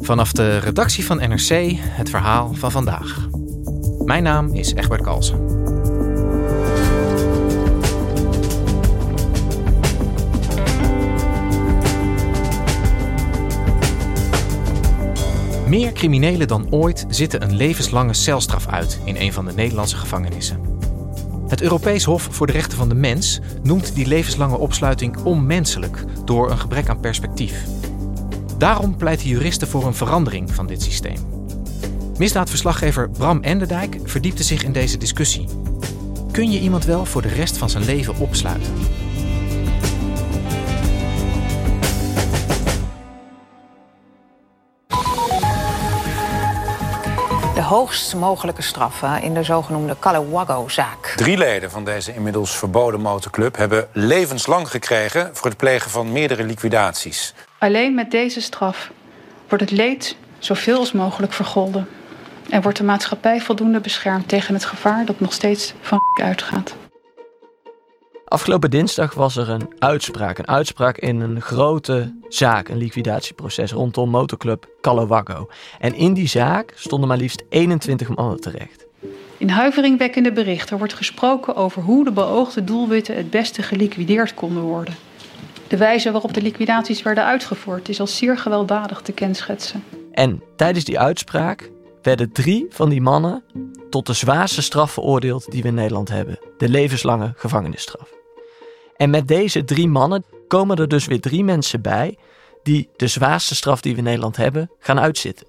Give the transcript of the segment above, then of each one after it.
Vanaf de redactie van NRC het verhaal van vandaag. Mijn naam is Egbert Kalsen. Meer criminelen dan ooit zitten een levenslange celstraf uit in een van de Nederlandse gevangenissen. Het Europees Hof voor de Rechten van de Mens noemt die levenslange opsluiting onmenselijk door een gebrek aan perspectief. Daarom pleiten juristen voor een verandering van dit systeem. Misdaadverslaggever Bram Enderdijk verdiepte zich in deze discussie. Kun je iemand wel voor de rest van zijn leven opsluiten? de hoogst mogelijke straffen in de zogenoemde Calawago-zaak. Drie leden van deze inmiddels verboden motorclub hebben levenslang gekregen voor het plegen van meerdere liquidaties. Alleen met deze straf wordt het leed zoveel als mogelijk vergolden. En wordt de maatschappij voldoende beschermd tegen het gevaar dat nog steeds van uitgaat. Afgelopen dinsdag was er een uitspraak. Een uitspraak in een grote zaak, een liquidatieproces rondom motorclub Calawago. En in die zaak stonden maar liefst 21 mannen terecht. In huiveringwekkende berichten wordt gesproken over hoe de beoogde doelwitten het beste geliquideerd konden worden. De wijze waarop de liquidaties werden uitgevoerd is als zeer gewelddadig te kenschetsen. En tijdens die uitspraak werden drie van die mannen tot de zwaarste straf veroordeeld die we in Nederland hebben: de levenslange gevangenisstraf. En met deze drie mannen komen er dus weer drie mensen bij die de zwaarste straf die we in Nederland hebben gaan uitzitten.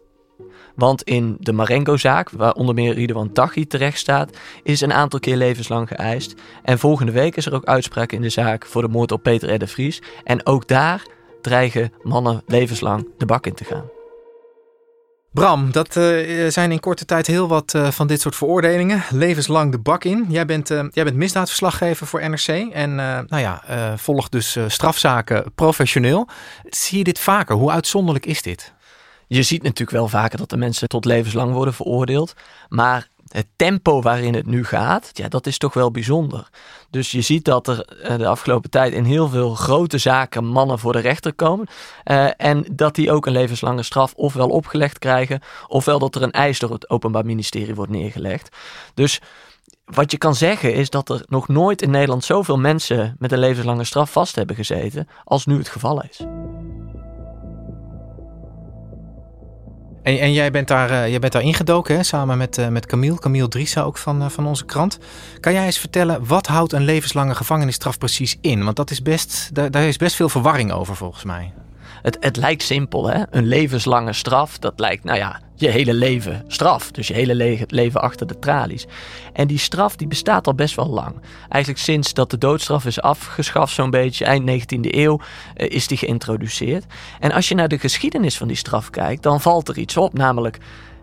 Want in de Marengo-zaak, waar onder meer Ridwan Taghi terecht staat, is een aantal keer levenslang geëist. En volgende week is er ook uitspraak in de zaak voor de moord op Peter R. Vries. En ook daar dreigen mannen levenslang de bak in te gaan. Bram, dat uh, zijn in korte tijd heel wat uh, van dit soort veroordelingen. Levenslang de bak in. Jij bent, uh, jij bent misdaadverslaggever voor NRC en nou ja, volgt dus strafzaken professioneel. Zie je dit vaker? Hoe uitzonderlijk is dit? Je ziet natuurlijk wel vaker dat de mensen tot levenslang worden veroordeeld. Maar het tempo waarin het nu gaat, ja, dat is toch wel bijzonder. Dus je ziet dat er eh, de afgelopen tijd in heel veel grote zaken mannen voor de rechter komen. Uh, en dat die ook een levenslange straf ofwel opgelegd krijgen, ofwel dat er een eis door het Openbaar Ministerie wordt neergelegd. Dus wat je kan zeggen is dat er nog nooit in Nederland zoveel mensen met een levenslange straf vast hebben gezeten als nu het geval is. En, en jij, bent daar, uh, jij bent daar ingedoken, hè, samen met, uh, met Camille, Camille Driessen ook van, uh, van onze krant. Kan jij eens vertellen, wat houdt een levenslange gevangenisstraf precies in? Want dat is best, daar, daar is best veel verwarring over volgens mij. Het, het lijkt simpel, hè? Een levenslange straf, dat lijkt, nou ja, je hele leven straf. Dus je hele le leven achter de tralies. En die straf die bestaat al best wel lang. Eigenlijk sinds dat de doodstraf is afgeschaft, zo'n beetje eind 19e eeuw, uh, is die geïntroduceerd. En als je naar de geschiedenis van die straf kijkt, dan valt er iets op. Namelijk,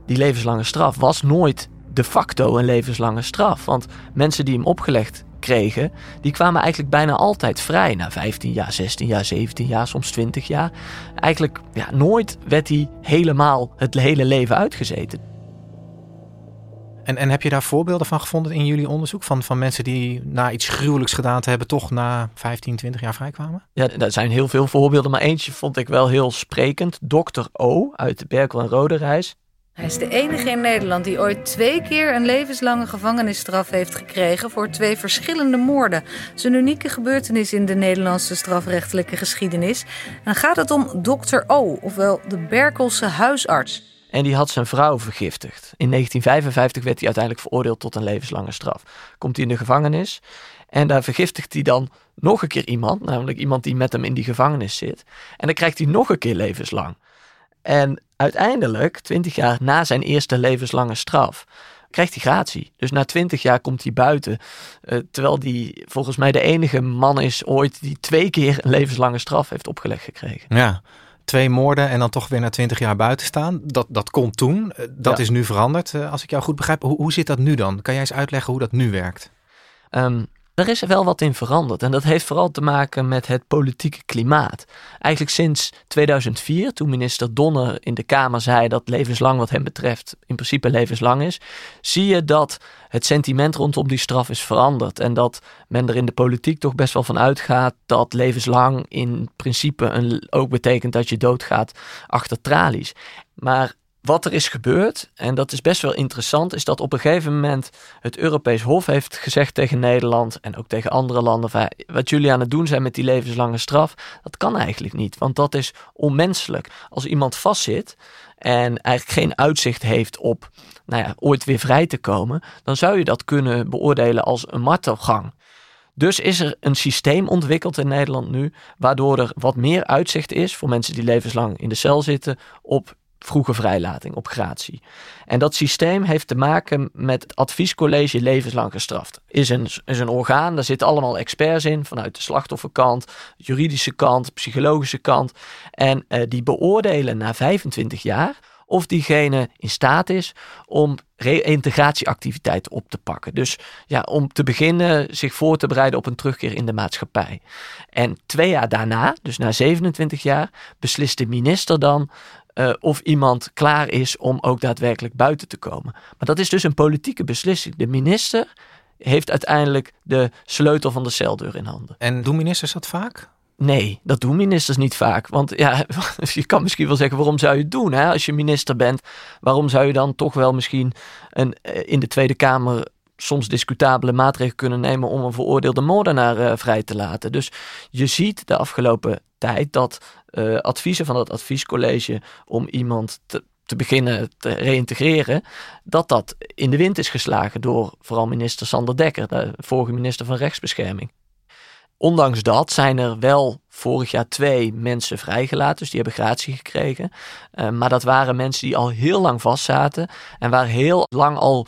die levenslange straf was nooit de facto een levenslange straf. Want mensen die hem opgelegd kregen, die kwamen eigenlijk bijna altijd vrij. Na 15 jaar, 16 jaar, 17 jaar, soms 20 jaar. Eigenlijk ja, nooit werd hij helemaal het hele leven uitgezeten. En, en heb je daar voorbeelden van gevonden in jullie onderzoek? Van, van mensen die na iets gruwelijks gedaan te hebben, toch na 15, 20 jaar vrijkwamen? Ja, er zijn heel veel voorbeelden, maar eentje vond ik wel heel sprekend. Dr. O uit de Berkel en Rode Reis. Hij is de enige in Nederland die ooit twee keer een levenslange gevangenisstraf heeft gekregen voor twee verschillende moorden. Een unieke gebeurtenis in de Nederlandse strafrechtelijke geschiedenis. En dan gaat het om Dr. O, ofwel de Berkelse huisarts. En die had zijn vrouw vergiftigd. In 1955 werd hij uiteindelijk veroordeeld tot een levenslange straf. Komt hij in de gevangenis en daar vergiftigt hij dan nog een keer iemand, namelijk iemand die met hem in die gevangenis zit. En dan krijgt hij nog een keer levenslang. En uiteindelijk, twintig jaar na zijn eerste levenslange straf, krijgt hij gratie. Dus na twintig jaar komt hij buiten. Uh, terwijl hij volgens mij de enige man is ooit die twee keer een levenslange straf heeft opgelegd gekregen. Ja, twee moorden en dan toch weer na twintig jaar buiten staan. Dat, dat kon toen. Uh, dat Ja. is nu veranderd, uh, als ik jou goed begrijp. Hoe, hoe zit dat nu dan? Kan jij eens uitleggen hoe dat nu werkt? Um, er is wel wat in veranderd. En dat heeft vooral te maken met het politieke klimaat. Eigenlijk sinds 2004, toen minister Donner in de Kamer zei dat levenslang wat hem betreft in principe levenslang is, zie je dat het sentiment rondom die straf is veranderd. En dat men er in de politiek toch best wel van uitgaat dat levenslang in principe een, ook betekent dat je doodgaat achter tralies. Maar wat er is gebeurd, en dat is best wel interessant, is dat op een gegeven moment het Europees Hof heeft gezegd tegen Nederland en ook tegen andere landen: van, wat jullie aan het doen zijn met die levenslange straf, dat kan eigenlijk niet, want dat is onmenselijk. Als iemand vastzit en eigenlijk geen uitzicht heeft op nou ja, ooit weer vrij te komen, dan zou je dat kunnen beoordelen als een martelgang. Dus is er een systeem ontwikkeld in Nederland nu, waardoor er wat meer uitzicht is voor mensen die levenslang in de cel zitten op vroege vrijlating, op gratie. En dat systeem heeft te maken met het adviescollege levenslang gestraft. Is een, is een orgaan, daar zitten allemaal experts in, vanuit de slachtofferkant, juridische kant, psychologische kant. En uh, die beoordelen na 25 jaar of diegene in staat is om reïntegratieactiviteiten op te pakken. Dus ja, om te beginnen zich voor te bereiden op een terugkeer in de maatschappij. En twee jaar daarna, dus na 27 jaar, beslist de minister dan uh, of iemand klaar is om ook daadwerkelijk buiten te komen. Maar dat is dus een politieke beslissing. De minister heeft uiteindelijk de sleutel van de celdeur in handen. En doen ministers dat vaak? Nee, dat doen ministers niet vaak. Want ja, je kan misschien wel zeggen, waarom zou je het doen? Hè? Als je minister bent, waarom zou je dan toch wel misschien een, in de Tweede Kamer soms discutabele maatregelen kunnen nemen om een veroordeelde moordenaar uh, vrij te laten? Dus je ziet de afgelopen tijd dat uh, adviezen van het adviescollege om iemand te, beginnen te reïntegreren, dat dat in de wind is geslagen door vooral minister Sander Dekker, de vorige minister van Rechtsbescherming. Ondanks dat zijn er wel vorig jaar twee mensen vrijgelaten, dus die hebben gratie gekregen. Uh, maar dat waren mensen die al heel lang vastzaten en waar heel lang al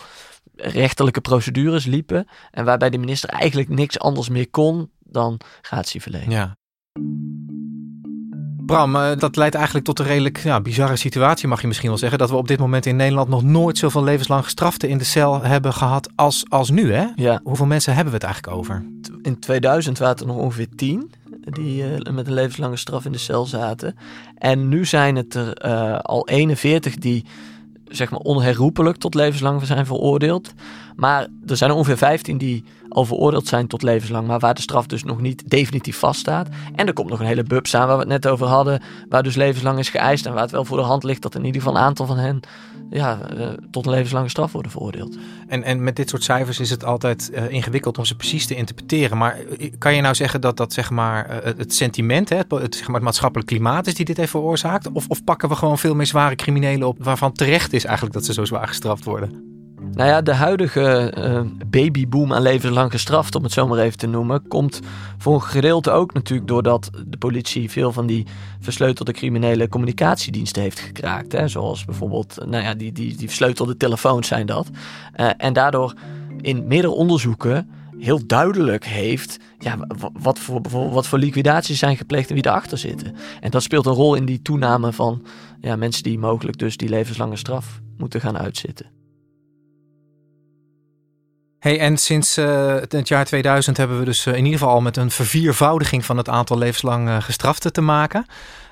rechterlijke procedures liepen. En waarbij de minister eigenlijk niks anders meer kon dan gratie verlenen. Ja. Bram, uh, dat leidt eigenlijk tot een redelijk ja, bizarre situatie, mag je misschien wel zeggen. Dat we op dit moment in Nederland nog nooit zoveel levenslang gestraften in de cel hebben gehad als, als nu. Hè? Ja. Hoeveel mensen hebben we het eigenlijk over? In 2000 waren er nog ongeveer tien die uh, met een levenslange straf in de cel zaten. En nu zijn het er uh, al 41 die zeg maar onherroepelijk tot levenslang zijn veroordeeld. Maar er zijn er ongeveer 15 die al veroordeeld zijn tot levenslang, maar waar de straf dus nog niet definitief vaststaat. En er komt nog een hele bubs aan waar we het net over hadden, waar dus levenslang is geëist en waar het wel voor de hand ligt dat in ieder geval een aantal van hen ja, uh, tot een levenslange straf worden veroordeeld. En, en met dit soort cijfers is het altijd uh, ingewikkeld om ze precies te interpreteren. Maar kan je nou zeggen dat dat zeg maar het sentiment, hè, het, het, zeg maar het maatschappelijk klimaat is die dit heeft veroorzaakt? Of, of pakken we gewoon veel meer zware criminelen op waarvan terecht is eigenlijk dat ze zo zwaar gestraft worden? Nou ja, de huidige uh, babyboom aan levenslang gestraft, om het zo maar even te noemen, komt voor een gedeelte ook natuurlijk doordat de politie veel van die versleutelde criminele communicatiediensten heeft gekraakt. Hè? Zoals bijvoorbeeld, nou ja, die, die, die versleutelde telefoons zijn dat. Uh, en daardoor in meerdere onderzoeken heel duidelijk heeft ja, wat, voor, wat voor liquidaties zijn gepleegd en wie erachter zitten. En dat speelt een rol in die toename van ja, mensen die mogelijk dus die levenslange straf moeten gaan uitzitten. Hey, en sinds uh, het jaar 2000 hebben we dus uh, in ieder geval al met een verviervoudiging van het aantal levenslang uh, gestraften te maken.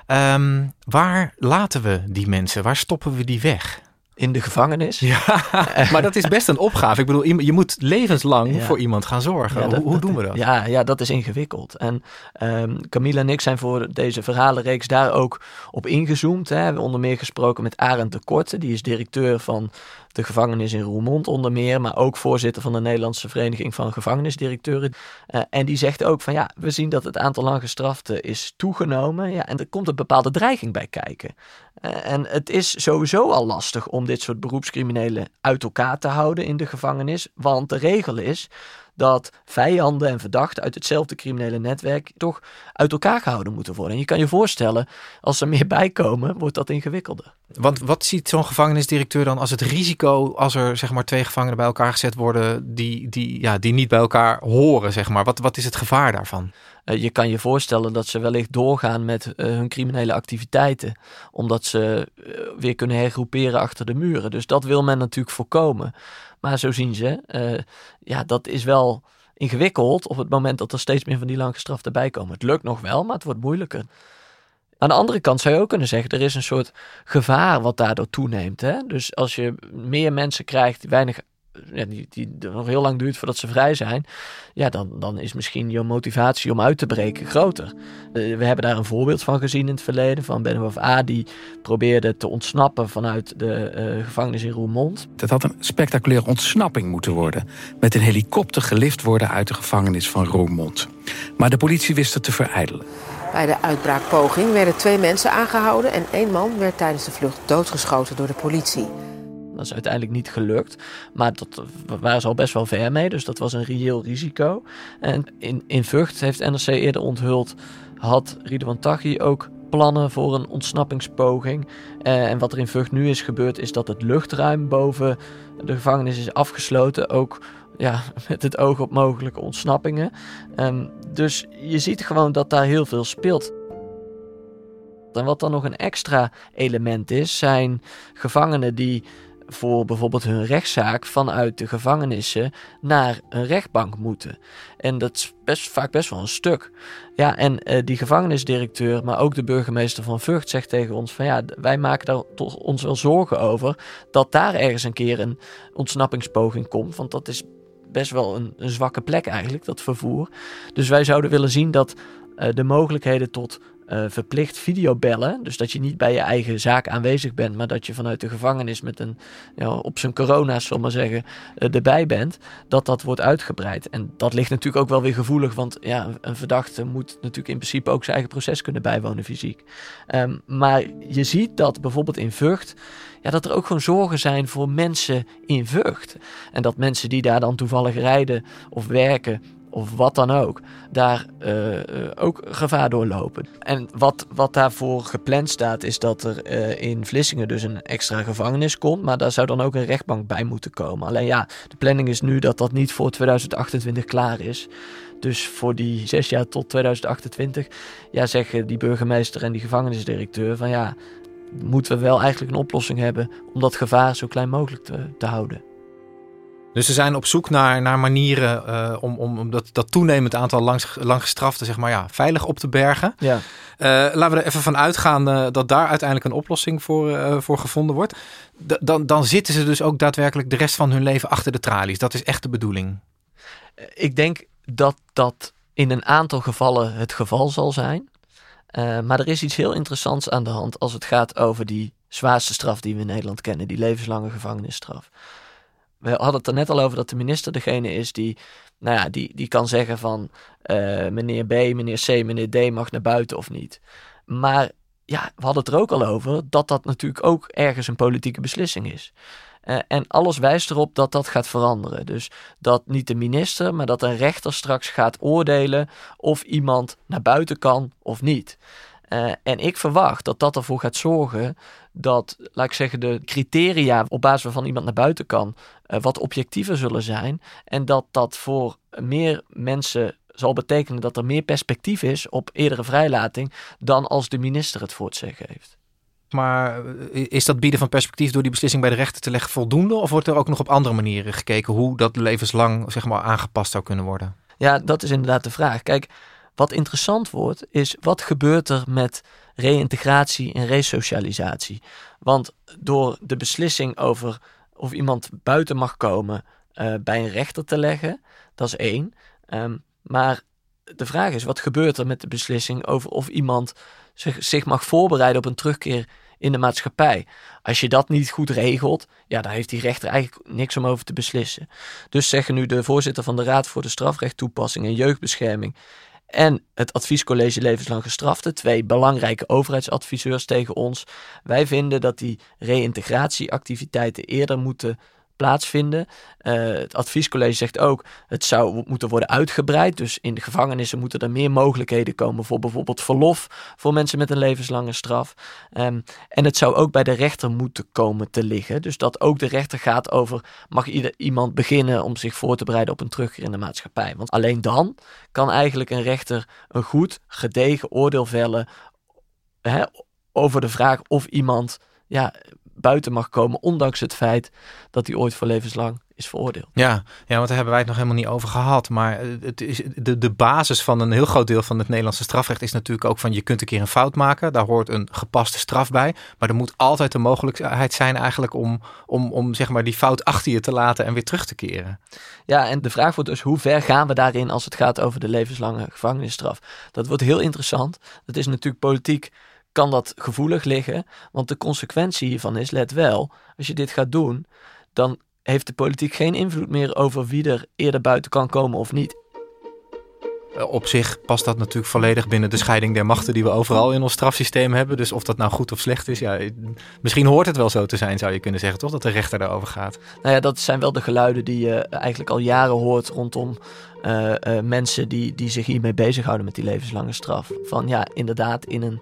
Um, waar laten we die mensen? Waar stoppen we die weg? In de gevangenis. Ja, maar dat is best een opgave. Ik bedoel, je moet levenslang Ja. voor iemand gaan zorgen. Ja, dat- hoe hoe doen we dat? Ja, ja, dat is ingewikkeld. En ehm Camille en ik zijn voor deze verhalenreeks daar ook op ingezoomd. Hè. We hebben onder meer gesproken met Arend de Korte. Die is directeur van de gevangenis in Roermond onder meer. Maar ook voorzitter van de Nederlandse Vereniging van Gevangenisdirecteuren. Eh, en die zegt ook van ja, we zien dat het aantal langgestraften is toegenomen. Ja, en er komt een bepaalde dreiging bij kijken. Eh, en het is sowieso al lastig om dit soort beroepscriminelen uit elkaar te houden in de gevangenis. Want de regel is dat vijanden en verdachten uit hetzelfde criminele netwerk toch uit elkaar gehouden moeten worden. En je kan je voorstellen, als er meer bijkomen, wordt dat ingewikkelder. Want wat ziet zo'n gevangenisdirecteur dan als het risico als er zeg maar twee gevangenen bij elkaar gezet worden die, die, ja, die niet bij elkaar horen, zeg maar? Wat, wat is het gevaar daarvan? Eh, je kan je voorstellen dat ze wellicht doorgaan met eh, hun criminele activiteiten, omdat ze eh, weer kunnen hergroeperen achter de muren. Dus dat wil men natuurlijk voorkomen. Maar zo zien ze, eh, ja, dat is wel ingewikkeld op het moment dat er steeds meer van die langgestraften bij komen. Het lukt nog wel, maar het wordt moeilijker. Aan de andere kant zou je ook kunnen zeggen, er is een soort gevaar wat daardoor toeneemt. Hè? Dus als je meer mensen krijgt die weinig, ja, die, die nog heel lang duurt voordat ze vrij zijn, ja, dan, dan is misschien je motivatie om uit te breken groter. Eh, we hebben daar een voorbeeld van gezien in het verleden, van Benoît A. die probeerde te ontsnappen vanuit de eh, gevangenis in Roermond. Dat had een spectaculaire ontsnapping moeten worden. Met een helikopter gelift worden uit de gevangenis van Roermond. Maar de politie wist het te verijdelen. Bij de uitbraakpoging werden twee mensen aangehouden en één man werd tijdens de vlucht doodgeschoten door de politie. Dat is uiteindelijk niet gelukt. Maar dat waren ze al best wel ver mee. Dus dat was een reëel risico. En in, in Vught heeft NRC eerder onthuld. Had Ridwan Taghi ook plannen voor een ontsnappingspoging. Eh, en wat er in Vught nu is gebeurd. Is dat het luchtruim boven de gevangenis is afgesloten. Ook ja, met het oog op mogelijke ontsnappingen. Ehm, dus je ziet gewoon dat daar heel veel speelt. En wat dan nog een extra element is, zijn gevangenen die voor bijvoorbeeld hun rechtszaak vanuit de gevangenissen naar een rechtbank moeten. En dat is best, vaak best wel een stuk. Ja, en eh, die gevangenisdirecteur, maar ook de burgemeester van Vught zegt tegen ons van ja, wij maken daar toch ons wel zorgen over dat daar ergens een keer een ontsnappingspoging komt. Want dat is best wel een, een zwakke plek eigenlijk, dat vervoer. Dus wij zouden willen zien dat eh, de mogelijkheden tot eh, verplicht videobellen. Dus dat je niet bij je eigen zaak aanwezig bent, maar dat je vanuit de gevangenis met een ja, op zijn corona, zal maar zeggen, eh, erbij bent. Dat dat wordt uitgebreid. En dat ligt natuurlijk ook wel weer gevoelig, want ja, een verdachte moet natuurlijk in principe ook zijn eigen proces kunnen bijwonen fysiek. Ehm, maar je ziet dat bijvoorbeeld in Vught, ja, dat er ook gewoon zorgen zijn voor mensen in Vught. En dat mensen die daar dan toevallig rijden of werken of wat dan ook, daar eh, eh, ook gevaar doorlopen. En wat, wat daarvoor gepland staat, is dat er eh, in Vlissingen dus een extra gevangenis komt, maar daar zou dan ook een rechtbank bij moeten komen. Alleen ja, de planning is nu dat dat niet voor 2028 klaar is. Dus voor die zes jaar tot 2028, ja, zeggen die burgemeester en die gevangenisdirecteur van ja, moeten we wel eigenlijk een oplossing hebben om dat gevaar zo klein mogelijk te, te houden. Dus ze zijn op zoek naar, naar manieren eh, om, om, om dat, dat toenemend aantal langs, langgestraften zeg maar, ja, veilig op te bergen. Ja. Eh, laten we er even van uitgaan eh, dat daar uiteindelijk een oplossing voor, voor gevonden wordt. D- dan, dan zitten ze dus ook daadwerkelijk de rest van hun leven achter de tralies. Dat is echt de bedoeling. Ik denk dat dat in een aantal gevallen het geval zal zijn. Maar er is iets heel interessants aan de hand als het gaat over die zwaarste straf die we in Nederland kennen, die levenslange gevangenisstraf. We hadden het er net al over dat de minister degene is die, nou ja, die, die kan zeggen van uh, meneer B, meneer C, meneer D mag naar buiten of niet. Maar ja, we hadden het er ook al over dat dat natuurlijk ook ergens een politieke beslissing is. Uh, en alles wijst erop dat dat gaat veranderen. Dus dat niet de minister, maar dat een rechter straks gaat oordelen of iemand naar buiten kan of niet. Uh, en ik verwacht dat dat ervoor gaat zorgen dat, laat ik zeggen, de criteria op basis waarvan iemand naar buiten kan, uh, wat objectiever zullen zijn. En dat dat voor meer mensen zal betekenen dat er meer perspectief is op eerdere vrijlating dan als de minister het voor het zeggen heeft. Maar eh, is dat bieden van perspectief door die beslissing bij de rechter te leggen voldoende? Of wordt er ook nog op andere manieren gekeken hoe dat levenslang zeg maar, aangepast zou kunnen worden? Ja, dat is inderdaad de vraag. Kijk, wat interessant wordt, is wat gebeurt er met reïntegratie en resocialisatie? Want door de beslissing over of iemand buiten mag komen uh, bij een rechter te leggen, dat is één. Um, maar de vraag is, wat gebeurt er met de beslissing over of iemand zich, zich mag voorbereiden op een terugkeer in de maatschappij. Als je dat niet goed regelt, ja, dan heeft die rechter eigenlijk niks om over te beslissen. Dus zeggen nu de voorzitter van de Raad voor de Strafrechttoepassing en Jeugdbescherming en het Adviescollege Levenslang Gestrafte, twee belangrijke overheidsadviseurs tegen ons. Wij vinden dat die reïntegratieactiviteiten eerder moeten plaatsvinden. Uh, het adviescollege zegt ook, het zou moeten worden uitgebreid. Dus in de gevangenissen moeten er meer mogelijkheden komen voor bijvoorbeeld verlof voor mensen met een levenslange straf. Um, en het zou ook bij de rechter moeten komen te liggen. Dus dat ook de rechter gaat over, mag ieder, iemand beginnen om zich voor te bereiden op een terugkeer in de maatschappij. Want alleen dan kan eigenlijk een rechter een goed, gedegen oordeel vellen hè, over de vraag of iemand ja, buiten mag komen, ondanks het feit dat hij ooit voor levenslang is veroordeeld. Ja, ja, want daar hebben wij het nog helemaal niet over gehad. Maar het is, de, de basis van een heel groot deel van het Nederlandse strafrecht is natuurlijk ook van je kunt een keer een fout maken. Daar hoort een gepaste straf bij. Maar er moet altijd de mogelijkheid zijn eigenlijk om, om, om zeg maar die fout achter je te laten en weer terug te keren. Ja, en de vraag wordt dus hoe ver gaan we daarin als het gaat over de levenslange gevangenisstraf? Dat wordt heel interessant. Dat is natuurlijk politiek kan dat gevoelig liggen. Want de consequentie hiervan is, let wel, als je dit gaat doen, dan heeft de politiek geen invloed meer over wie er eerder buiten kan komen of niet. Eh, op zich past dat natuurlijk volledig binnen de scheiding der machten die we overal in ons strafsysteem hebben. Dus of dat nou goed of slecht is, ja, misschien hoort het wel zo te zijn, zou je kunnen zeggen, toch? Dat de rechter daarover gaat. Nou ja, dat zijn wel de geluiden die je eigenlijk al jaren hoort rondom uh, uh, mensen die, die zich hiermee bezighouden met die levenslange straf. Van ja, inderdaad, in een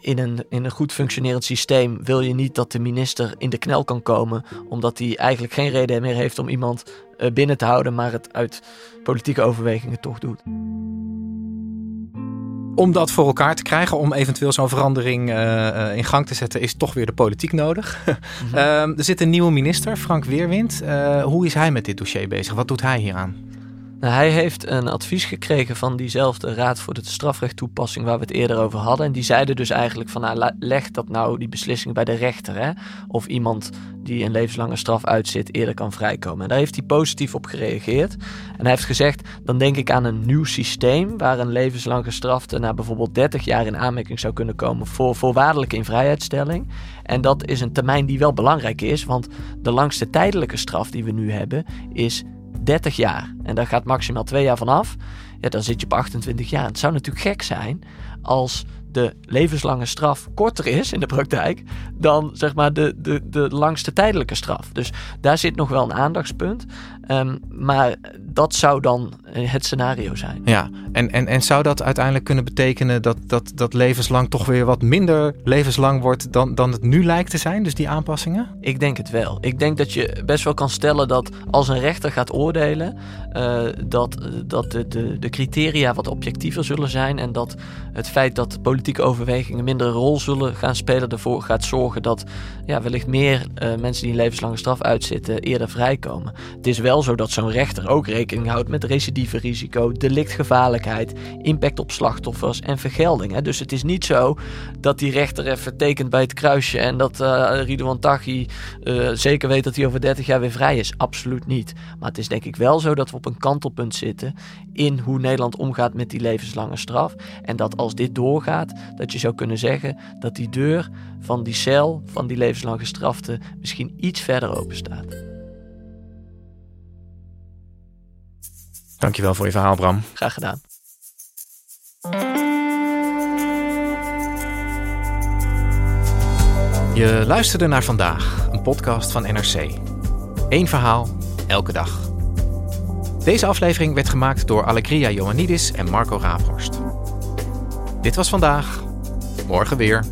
in een, in een goed functionerend systeem wil je niet dat de minister in de knel kan komen, omdat hij eigenlijk geen reden meer heeft om iemand uh, binnen te houden, maar het uit politieke overwegingen toch doet. Om dat voor elkaar te krijgen, om eventueel zo'n verandering uh, in gang te zetten, is toch weer de politiek nodig. mm er zit een nieuwe minister, Frank Weerwind. Uh, hoe is hij met dit dossier bezig? Wat doet hij hieraan? Nou, hij heeft een advies gekregen van diezelfde Raad voor de Strafrechttoepassing waar we het eerder over hadden. En die zeiden dus eigenlijk van nou, leg dat nou die beslissing bij de rechter. Hè? Of iemand die een levenslange straf uitzit eerder kan vrijkomen. En daar heeft hij positief op gereageerd. En hij heeft gezegd, dan denk ik aan een nieuw systeem waar een levenslang gestrafte na bijvoorbeeld 30 jaar in aanmerking zou kunnen komen voor voorwaardelijke invrijheidstelling. En dat is een termijn die wel belangrijk is, want de langste tijdelijke straf die we nu hebben is 30 jaar. En daar gaat maximaal 2 jaar vanaf. Ja, dan zit je op 28 jaar. Het zou natuurlijk gek zijn als de levenslange straf korter is in de praktijk dan zeg maar de, de, de langste tijdelijke straf. Dus daar zit nog wel een aandachtspunt. Um, maar dat zou dan het scenario zijn. Ja, en, en, en zou dat uiteindelijk kunnen betekenen dat, dat, dat levenslang toch weer wat minder levenslang wordt dan, dan het nu lijkt te zijn? Dus die aanpassingen? Ik denk het wel. Ik denk dat je best wel kan stellen dat als een rechter gaat oordelen, uh, dat, dat de, de, de criteria wat objectiever zullen zijn en dat het feit dat politieke overwegingen minder een rol zullen gaan spelen ervoor gaat zorgen dat ja, wellicht meer uh, mensen die een levenslange straf uitzitten eerder vrijkomen. Het is wel zo dat zo'n rechter ook rekening houdt met recidieve risico, delictgevaarlijkheid, impact op slachtoffers en vergelding. Hè. Dus het is niet zo dat die rechter even tekent bij het kruisje en dat uh, Ridouan Taghi uh, zeker weet dat hij over 30 jaar weer vrij is. Absoluut niet. Maar het is denk ik wel zo dat we op een kantelpunt zitten in hoe Nederland omgaat met die levenslange straf. En dat als dit doorgaat, dat je zou kunnen zeggen dat die deur van die cel, van die levenslang gestrafte, misschien iets verder open staat. Dankjewel voor je verhaal, Bram. Graag gedaan. Je luisterde naar vandaag, een podcast van NRC. Eén verhaal, elke dag. Deze aflevering werd gemaakt door Allegria Ioannidis en Marco Raaphorst. Dit was vandaag, morgen weer.